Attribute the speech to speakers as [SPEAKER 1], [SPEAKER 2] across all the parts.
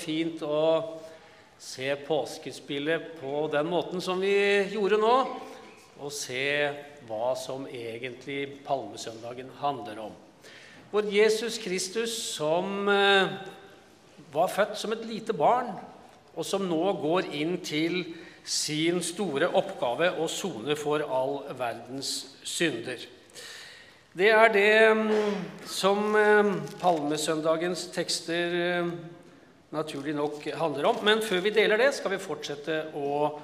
[SPEAKER 1] fint å se påskespillet på den måten som vi gjorde nå, og se hva som egentlig palmesøndagen handler om. Hvor Jesus Kristus, som eh, var født som et lite barn, og som nå går inn til sin store oppgave å sone for all verdens synder. Det er det mm, som eh, palmesøndagens tekster eh, naturlig nok handler om. Men før vi deler det, skal vi fortsette å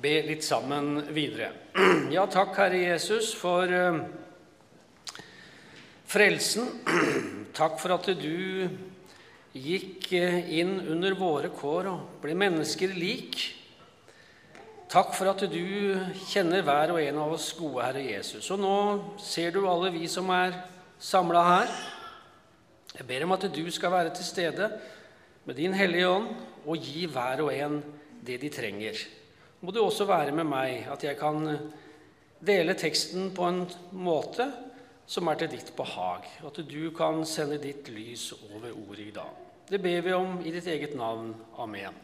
[SPEAKER 1] be litt sammen videre. Ja, takk, Herre Jesus, for uh, frelsen. Takk for at du gikk uh, inn under våre kår og ble mennesker lik. Takk for at du kjenner hver og en av oss gode, Herre Jesus. Og nå ser du alle vi som er samla her. Jeg ber om at du skal være til stede med Din Hellige Ånd og gi hver og en det de trenger. Må du også være med meg, at jeg kan dele teksten på en måte som er til ditt behag, at du kan sende ditt lys over ordet i dag. Det ber vi om i ditt eget navn. Amen.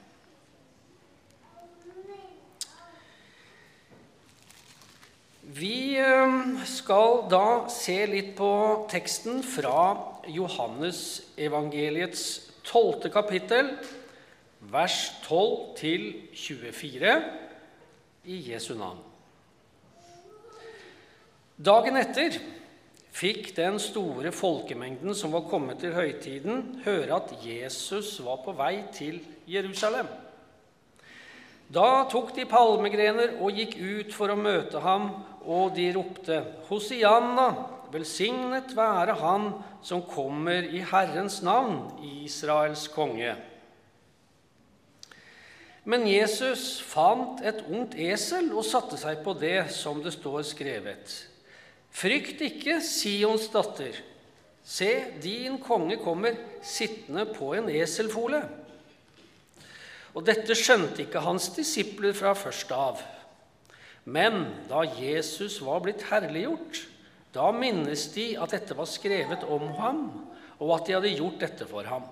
[SPEAKER 1] Vi eh, skal da se litt på teksten fra Johannes evangeliets 12. kapittel, vers 12-24, i Jesu navn. Dagen etter fikk den store folkemengden som var kommet til høytiden, høre at Jesus var på vei til Jerusalem. Da tok de palmegrener og gikk ut for å møte ham, og de ropte, Hosianna, velsignet være Han som kommer i Herrens navn, Israels konge. Men Jesus fant et ungt esel og satte seg på det, som det står skrevet. Frykt ikke, Sions datter. Se, din konge kommer sittende på en eselfole. Og dette skjønte ikke hans disipler fra først av. Men da Jesus var blitt herliggjort, da minnes de at dette var skrevet om ham, og at de hadde gjort dette for ham.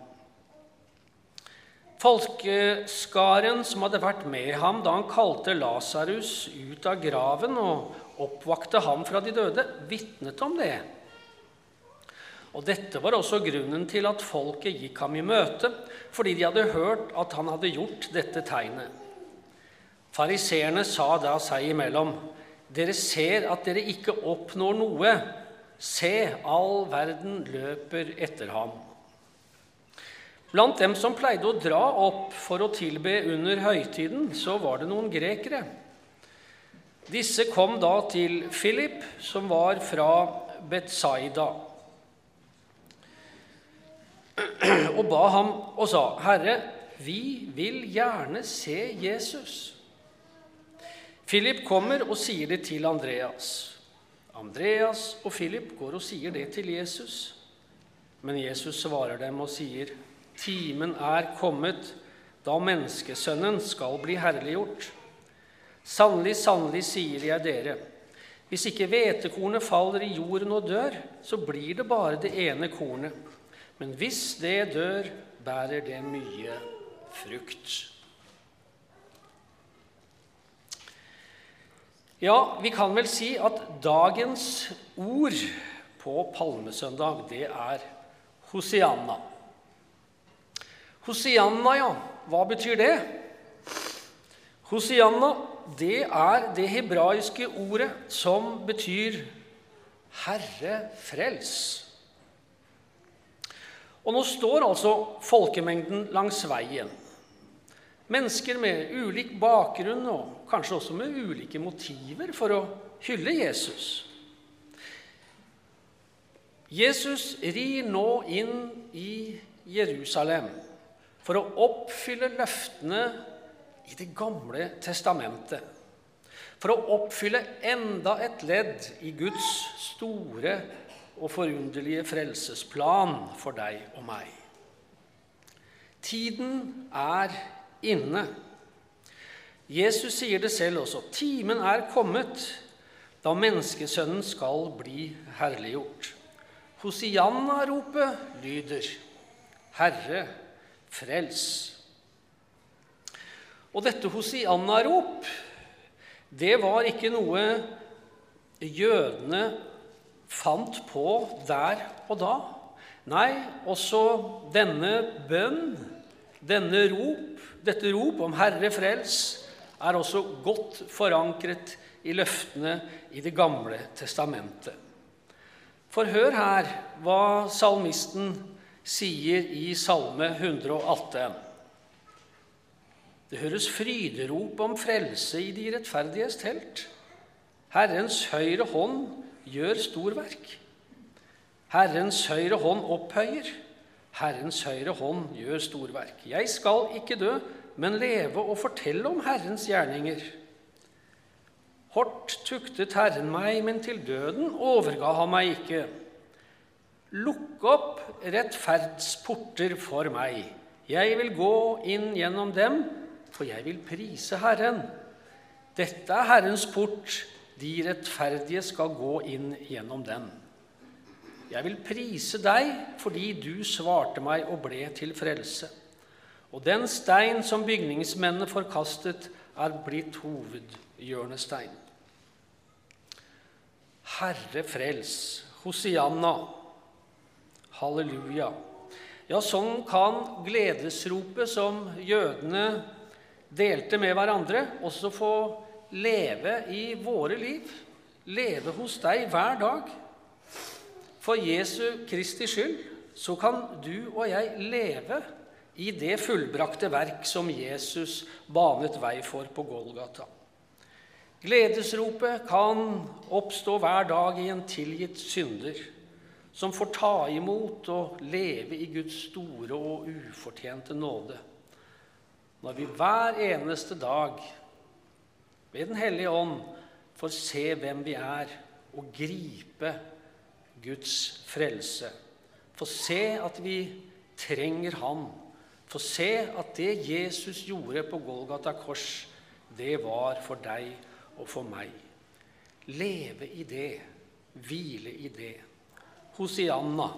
[SPEAKER 1] Folkeskaren som hadde vært med ham da han kalte Lasarus ut av graven og oppvakte ham fra de døde, vitnet om det. Og Dette var også grunnen til at folket gikk ham i møte, fordi de hadde hørt at han hadde gjort dette tegnet. Fariseerne sa da seg imellom.: Dere ser at dere ikke oppnår noe. Se, all verden løper etter ham. Blant dem som pleide å dra opp for å tilbe under høytiden, så var det noen grekere. Disse kom da til Philip, som var fra Betsaida, og ba ham og sa, 'Herre, vi vil gjerne se Jesus.' Philip kommer og sier det til Andreas. Andreas og Philip går og sier det til Jesus. Men Jesus svarer dem og sier, Timen er kommet da menneskesønnen skal bli herliggjort. Sannelig, sannelig, sier jeg dere, hvis ikke hvetekornet faller i jorden og dør, så blir det bare det ene kornet. Men hvis det dør, bærer det mye frukt. Ja, vi kan vel si at dagens ord på palmesøndag, det er Hosianna. Hosianna, ja. Hva betyr det? Hosianna, det er det hebraiske ordet som betyr 'Herre, frels'. Og nå står altså folkemengden langs veien. Mennesker med ulik bakgrunn og kanskje også med ulike motiver for å hylle Jesus. Jesus rir nå inn i Jerusalem for å oppfylle løftene i Det gamle testamentet. For å oppfylle enda et ledd i Guds store og forunderlige frelsesplan for deg og meg. Tiden er inne. Jesus sier det selv også. Timen er kommet da menneskesønnen skal bli herliggjort. Hosianna-ropet lyder, Herre, frels. Og dette Hosianna-rop, det var ikke noe jødene fant på der og da. Nei, også denne bønn, denne rop, dette rop om Herre frels, er også godt forankret i løftene i Det gamle testamentet. For hør her hva salmisten sier i Salme 118. Det høres fryderop om frelse i de rettferdiges telt. Herrens høyre hånd gjør storverk. Herrens høyre hånd opphøyer. Herrens høyre hånd gjør storverk. Jeg skal ikke dø, men leve og fortelle om Herrens gjerninger. Hort tuktet Herren meg, men til døden overga han meg ikke. Lukk opp rettferdsporter for meg. Jeg vil gå inn gjennom dem, for jeg vil prise Herren. Dette er Herrens port, de rettferdige skal gå inn gjennom den. Jeg vil prise deg fordi du svarte meg og ble til frelse. Og den stein som bygningsmennene forkastet, er blitt hovedhjørnestein. Herre frels, Hosianna, halleluja. Ja, sånn kan gledesropet som jødene delte med hverandre, også få leve i våre liv. Leve hos deg hver dag. For Jesu Kristi skyld så kan du og jeg leve i det fullbrakte verk som Jesus banet vei for på Golgata. Gledesropet kan oppstå hver dag i en tilgitt synder som får ta imot og leve i Guds store og ufortjente nåde. Når vi hver eneste dag ved Den hellige ånd får se hvem vi er, og gripe Guds frelse. Få se at vi trenger Han få se at det Jesus gjorde på Golgata kors, det var for deg og for meg. Leve i det, hvile i det. Hosianna.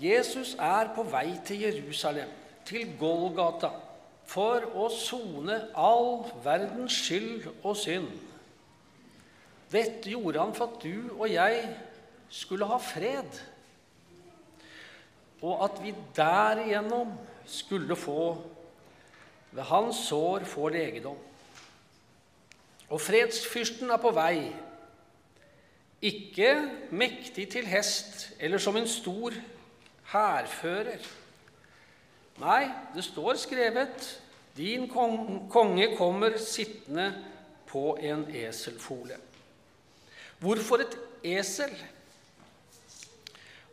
[SPEAKER 1] Jesus er på vei til Jerusalem, til Golgata, for å sone all verdens skyld og synd. Dette gjorde han for at du og jeg skulle ha fred og at vi derigjennom skulle få ved hans sår få legedom. Og fredsfyrsten er på vei, ikke mektig til hest eller som en stor hærfører. Nei, det står skrevet din konge kommer sittende på en eselfole. Hvorfor et esel?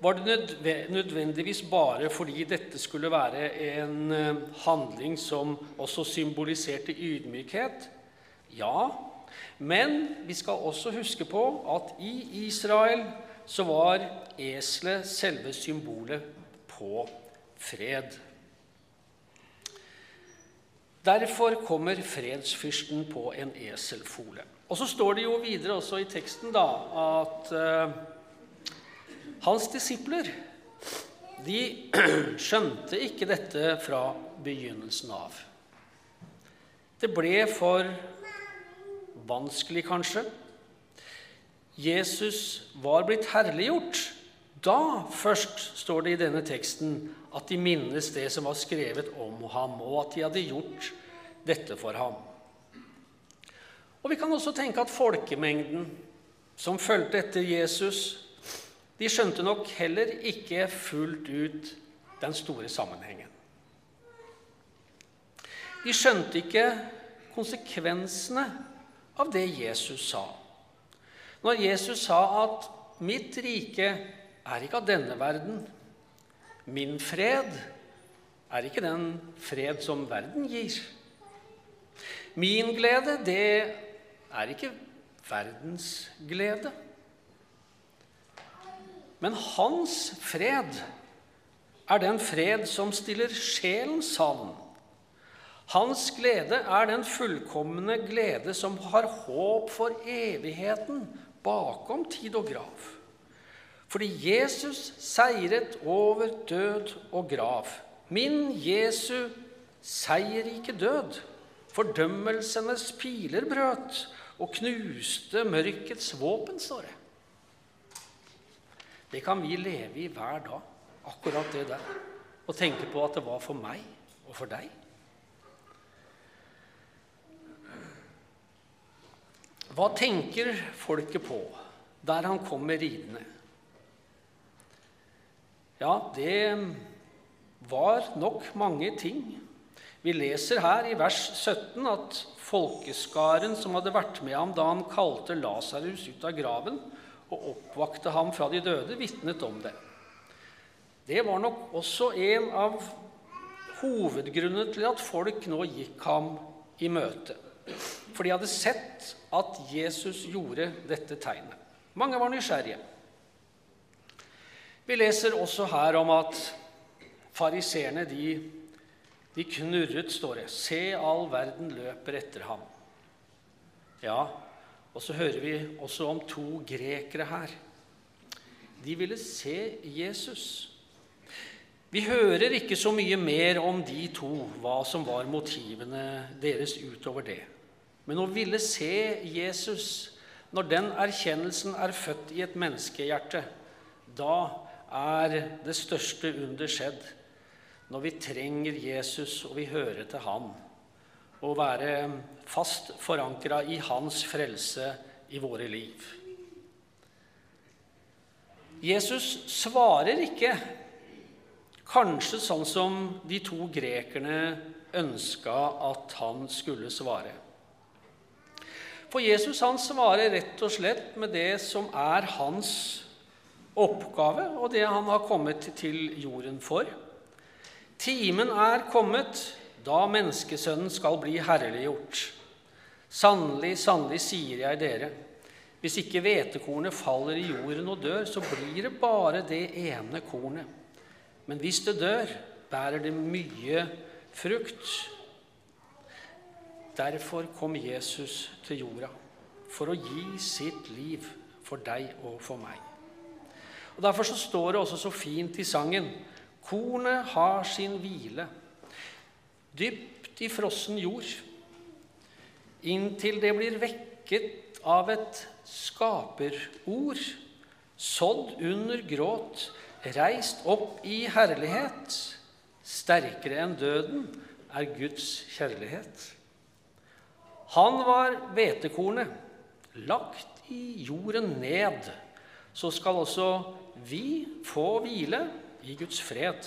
[SPEAKER 1] Var det nødvendigvis bare fordi dette skulle være en eh, handling som også symboliserte ydmykhet? Ja, men vi skal også huske på at i Israel så var eselet selve symbolet på fred. Derfor kommer fredsfyrsten på en eselfole. Og så står det jo videre også i teksten da, at uh, hans disipler de skjønte ikke dette fra begynnelsen av. Det ble for vanskelig, kanskje. Jesus var blitt herliggjort. Da først står det i denne teksten at de minnes det som var skrevet om ham, og at de hadde gjort dette for ham. Og Vi kan også tenke at folkemengden som fulgte etter Jesus, de skjønte nok heller ikke fullt ut den store sammenhengen. De skjønte ikke konsekvensene av det Jesus sa. Når Jesus sa at 'mitt rike er ikke av denne verden', 'min fred er ikke den fred som verden gir'. Min glede, det er ikke verdens glede. Men hans fred er den fred som stiller sjelen savn. Hans glede er den fullkomne glede som har håp for evigheten bakom tid og grav. Fordi Jesus seiret over død og grav Min Jesu seierrike død, fordømmelsenes piler brøt og knuste mørkets våpen, står det. Det kan vi leve i hver dag, akkurat det der. Og tenke på at det var for meg og for deg. Hva tenker folket på der han kommer ridende? Ja, det var nok mange ting. Vi leser her i vers 17 at folkeskaren som hadde vært med ham da han kalte Lasarus ut av graven, og oppvakte ham fra de døde, vitnet om det. Det var nok også en av hovedgrunnene til at folk nå gikk ham i møte. For de hadde sett at Jesus gjorde dette tegnet. Mange var nysgjerrige. Vi leser også her om at fariseerne de, de knurret, står det. Se, all verden løper etter ham. Ja, og så hører vi også om to grekere her. De ville se Jesus. Vi hører ikke så mye mer om de to, hva som var motivene deres utover det. Men å ville se Jesus, når den erkjennelsen er født i et menneskehjerte, da er det største under skjedd. Når vi trenger Jesus, og vi hører til Han og være fast forankra i Hans frelse i våre liv. Jesus svarer ikke kanskje sånn som de to grekerne ønska at han skulle svare. For Jesus han svarer rett og slett med det som er hans oppgave, og det han har kommet til jorden for. Timen er kommet da menneskesønnen skal bli herliggjort. Sannelig, sannelig, sier jeg dere, hvis ikke hvetekornet faller i jorden og dør, så blir det bare det ene kornet. Men hvis det dør, bærer det mye frukt. Derfor kom Jesus til jorda, for å gi sitt liv for deg og for meg. Og Derfor så står det også så fint i sangen Kornet har sin hvile dypt i frossen jord, inntil det blir vekket av et skaperord, sådd under gråt, reist opp i herlighet. Sterkere enn døden er Guds kjærlighet. Han var hvetekornet, lagt i jorden ned. Så skal også vi få hvile i Guds fred.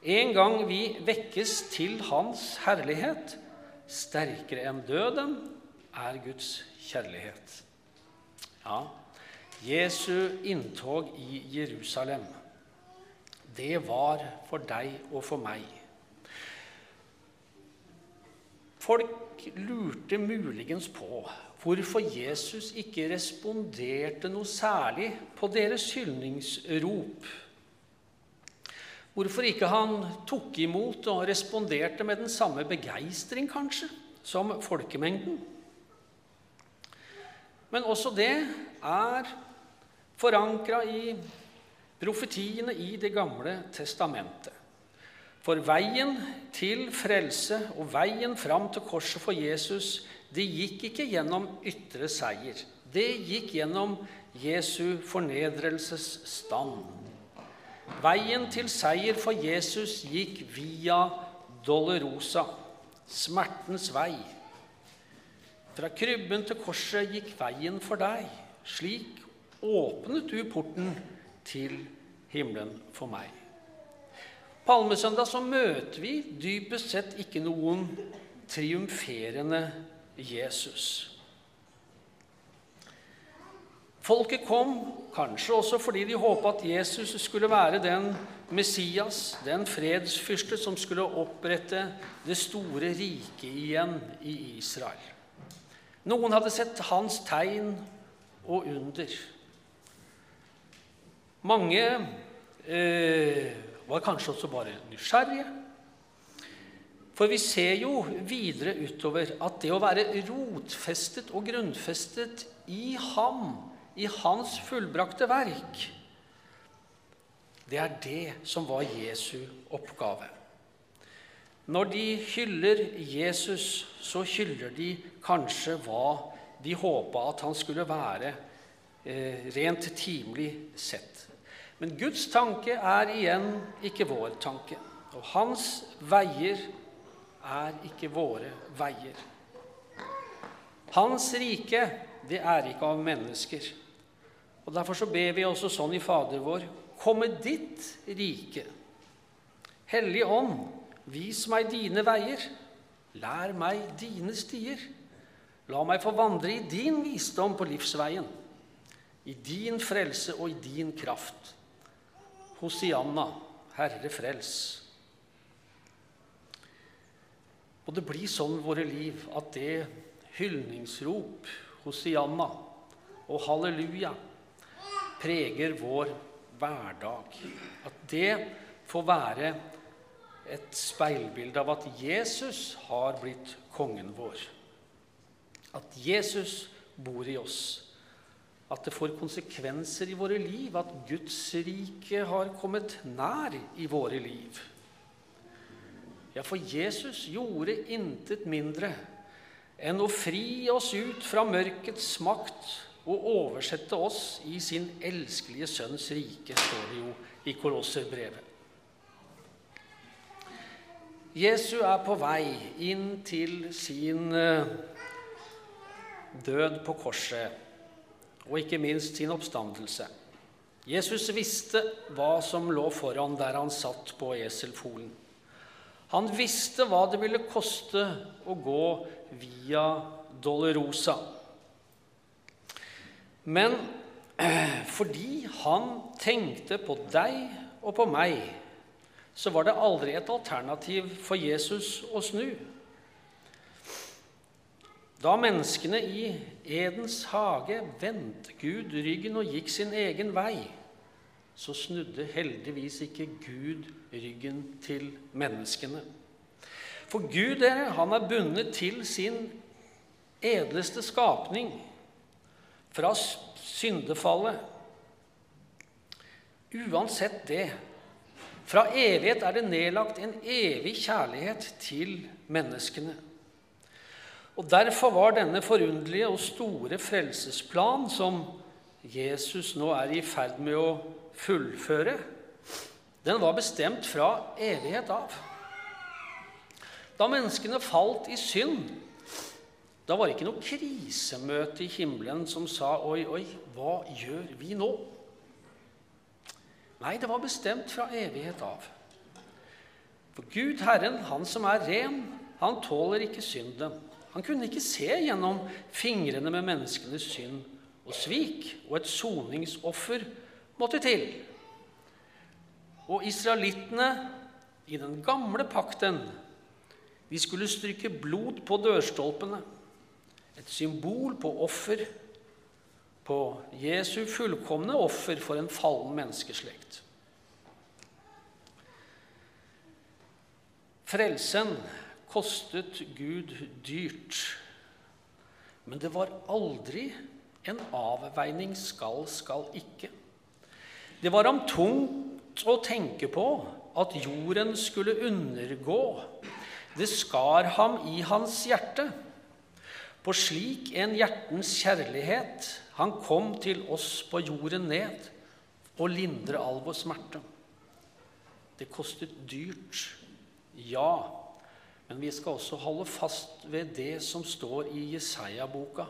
[SPEAKER 1] En gang vi vekkes til Hans herlighet, sterkere enn døden, er Guds kjærlighet. Ja, Jesu inntog i Jerusalem, det var for deg og for meg. Folk lurte muligens på hvorfor Jesus ikke responderte noe særlig på deres hyldningsrop Hvorfor ikke han tok imot og responderte med den samme begeistring, kanskje, som folkemengden? Men også det er forankra i profetiene i Det gamle testamentet. For veien til frelse og veien fram til korset for Jesus, det gikk ikke gjennom ytre seier. Det gikk gjennom Jesu fornedrelsesstand. Veien til seier for Jesus gikk via Dolorosa, smertens vei. Fra krybben til korset gikk veien for deg. Slik åpnet du porten til himmelen for meg. Palmesøndag så møter vi dypest sett ikke noen triumferende Jesus. Folket kom kanskje også fordi de håpa at Jesus skulle være den Messias, den fredsfyrste som skulle opprette det store riket igjen i Israel. Noen hadde sett hans tegn og under. Mange eh, var kanskje også bare nysgjerrige. For vi ser jo videre utover at det å være rotfestet og grunnfestet i ham i hans fullbrakte verk. Det er det som var Jesu oppgave. Når de hyller Jesus, så hyller de kanskje hva de håpa at han skulle være eh, rent timelig sett. Men Guds tanke er igjen ikke vår tanke. Og hans veier er ikke våre veier. Hans rike, det er ikke av mennesker. Og Derfor så ber vi også sånn i Fader vår Komme ditt rike. Hellige Ånd, vis meg dine veier. Lær meg dine stier. La meg få vandre i din visdom på livsveien, i din frelse og i din kraft. Hosianna, Herre frels. Og det blir sånn i våre liv at det hyldningsrop, Hosianna og halleluja, preger vår hverdag. At det får være et speilbilde av at Jesus har blitt kongen vår. At Jesus bor i oss. At det får konsekvenser i våre liv, at Guds rike har kommet nær i våre liv. Ja, for Jesus gjorde intet mindre enn å fri oss ut fra mørkets makt og oversette oss i sin elskelige Sønns rike, står det jo i Kolosserbrevet. Jesu er på vei inn til sin eh, død på korset, og ikke minst sin oppstandelse. Jesus visste hva som lå foran der han satt på eselfolen. Han visste hva det ville koste å gå via Dolorosa. Men eh, fordi han tenkte på deg og på meg, så var det aldri et alternativ for Jesus å snu. Da menneskene i Edens hage vendte Gud ryggen og gikk sin egen vei, så snudde heldigvis ikke Gud ryggen til menneskene. For Gud han er bundet til sin edleste skapning fra syndefallet. Uansett det fra evighet er det nedlagt en evig kjærlighet til menneskene. Og Derfor var denne forunderlige og store frelsesplan som Jesus nå er i ferd med å fullføre, den var bestemt fra evighet av. Da menneskene falt i synd, da var det ikke noe krisemøte i himmelen som sa 'oi, oi, hva gjør vi nå?' Nei, det var bestemt fra evighet av. For Gud, Herren, Han som er ren, han tåler ikke synden. Han kunne ikke se gjennom fingrene med menneskenes synd og svik, og et soningsoffer måtte til. Og israelittene i den gamle pakten, de skulle stryke blod på dørstolpene. Et symbol på offer på Jesu fullkomne offer for en fallen menneskeslekt. Frelsen kostet Gud dyrt, men det var aldri en avveining skal, skal ikke. Det var ham tungt å tenke på at jorden skulle undergå. Det skar ham i hans hjerte. På slik en hjertens kjærlighet han kom til oss på jorden ned og lindre all vår smerte. Det kostet dyrt, ja, men vi skal også holde fast ved det som står i Jesaja-boka.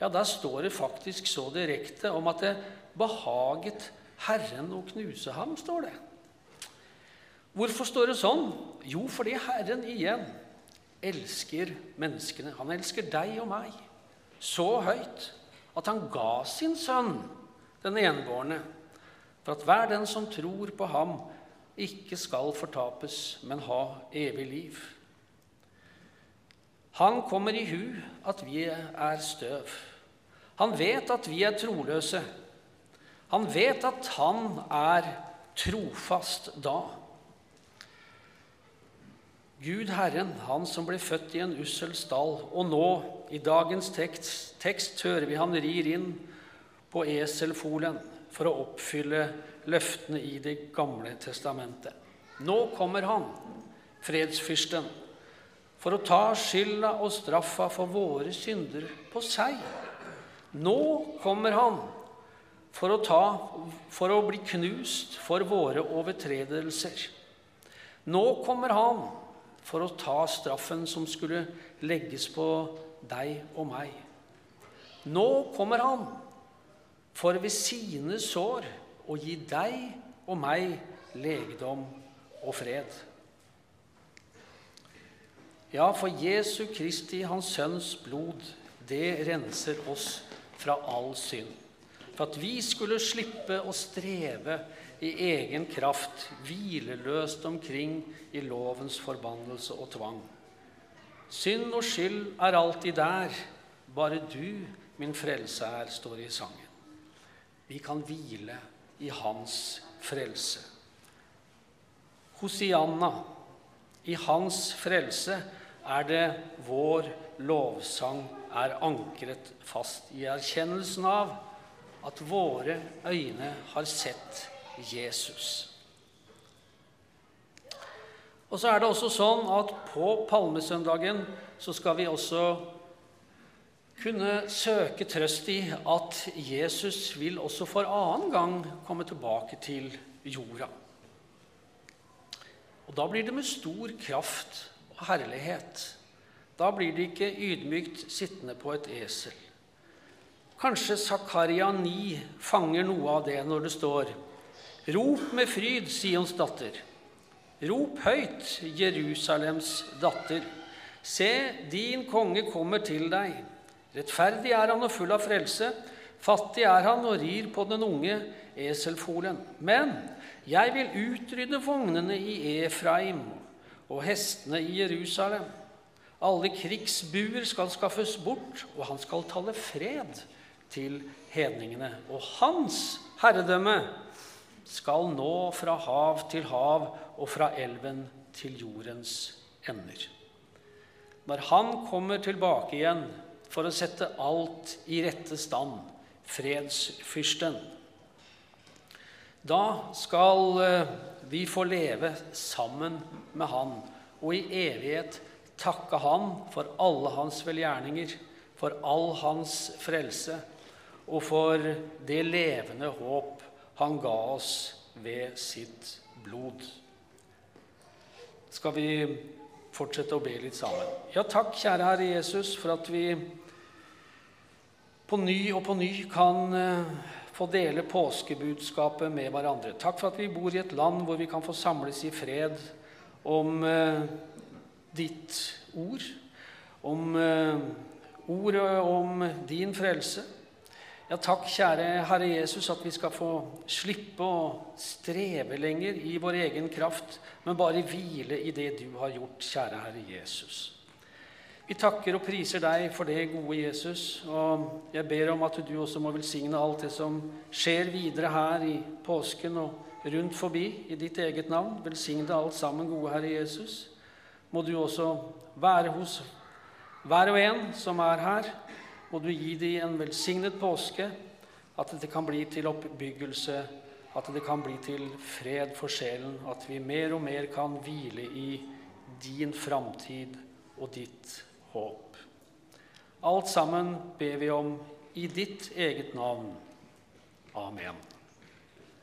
[SPEAKER 1] Ja, der står det faktisk så direkte om at det behaget Herren å knuse ham, står det. Hvorfor står det sånn? Jo, fordi Herren igjen elsker menneskene. Han elsker deg og meg så høyt at han ga sin sønn, den enbårne, for at hver den som tror på ham, ikke skal fortapes, men ha evig liv. Han kommer i hu at vi er støv. Han vet at vi er troløse. Han vet at han er trofast da. Gud Herren, Han som ble født i en ussel stall, og nå, i dagens tekst, tekst hører vi han rir inn på eselfolen for å oppfylle løftene i Det gamle testamentet. Nå kommer han, fredsfyrsten, for å ta skylda og straffa for våre synder på seg. Nå kommer han for å, ta, for å bli knust for våre overtredelser. Nå kommer han for å ta straffen som skulle legges på deg og meg. Nå kommer han for ved sine sår å gi deg og meg legedom og fred. Ja, for Jesu Kristi, Hans Sønns blod, det renser oss fra all synd. For at vi skulle slippe å streve i egen kraft, hvileløst omkring i lovens forbannelse og tvang. Synd og skyld er alltid der, bare du, min frelse er, står i sangen. Vi kan hvile i Hans frelse. Hosianna, i Hans frelse er det vår lovsang er ankret fast i erkjennelsen av at våre øyne har sett Jesus. Og så er det også sånn at på palmesøndagen så skal vi også kunne søke trøst i at Jesus vil også for annen gang komme tilbake til jorda. Og da blir det med stor kraft og herlighet. Da blir det ikke ydmykt sittende på et esel. Kanskje Zakaria 9 fanger noe av det når det står Rop med fryd, Sions datter. Rop høyt, Jerusalems datter. Se, din konge kommer til deg. Rettferdig er han og full av frelse. Fattig er han og rir på den unge eselfolen. Men jeg vil utrydde vognene i Efraim og hestene i Jerusalem. Alle krigsbuer skal skaffes bort, og han skal tale fred til hedningene. Og hans herredømme skal nå fra hav til hav og fra elven til jordens ender. Når han kommer tilbake igjen for å sette alt i rette stand, fredsfyrsten, da skal eh, vi få leve sammen med han og i evighet takke han for alle hans velgjerninger, for all hans frelse og for det levende håp han ga oss ved sitt blod. Skal vi fortsette å be litt sammen? Ja, takk, kjære Herre Jesus, for at vi på ny og på ny kan eh, få dele påskebudskapet med hverandre. Takk for at vi bor i et land hvor vi kan få samles i fred om eh, ditt ord, om eh, ordet om din frelse. Ja, takk, kjære Herre Jesus, at vi skal få slippe å streve lenger i vår egen kraft, men bare hvile i det du har gjort, kjære Herre Jesus. Vi takker og priser deg for det, gode Jesus, og jeg ber om at du også må velsigne alt det som skjer videre her i påsken og rundt forbi i ditt eget navn. Velsigne alt sammen, gode Herre Jesus. Må du også være hos hver og en som er her må du gi dem en velsignet påske, at det kan bli til oppbyggelse, at det kan bli til fred for sjelen, at vi mer og mer kan hvile i din framtid og ditt håp. Alt sammen ber vi om i ditt eget navn. Amen.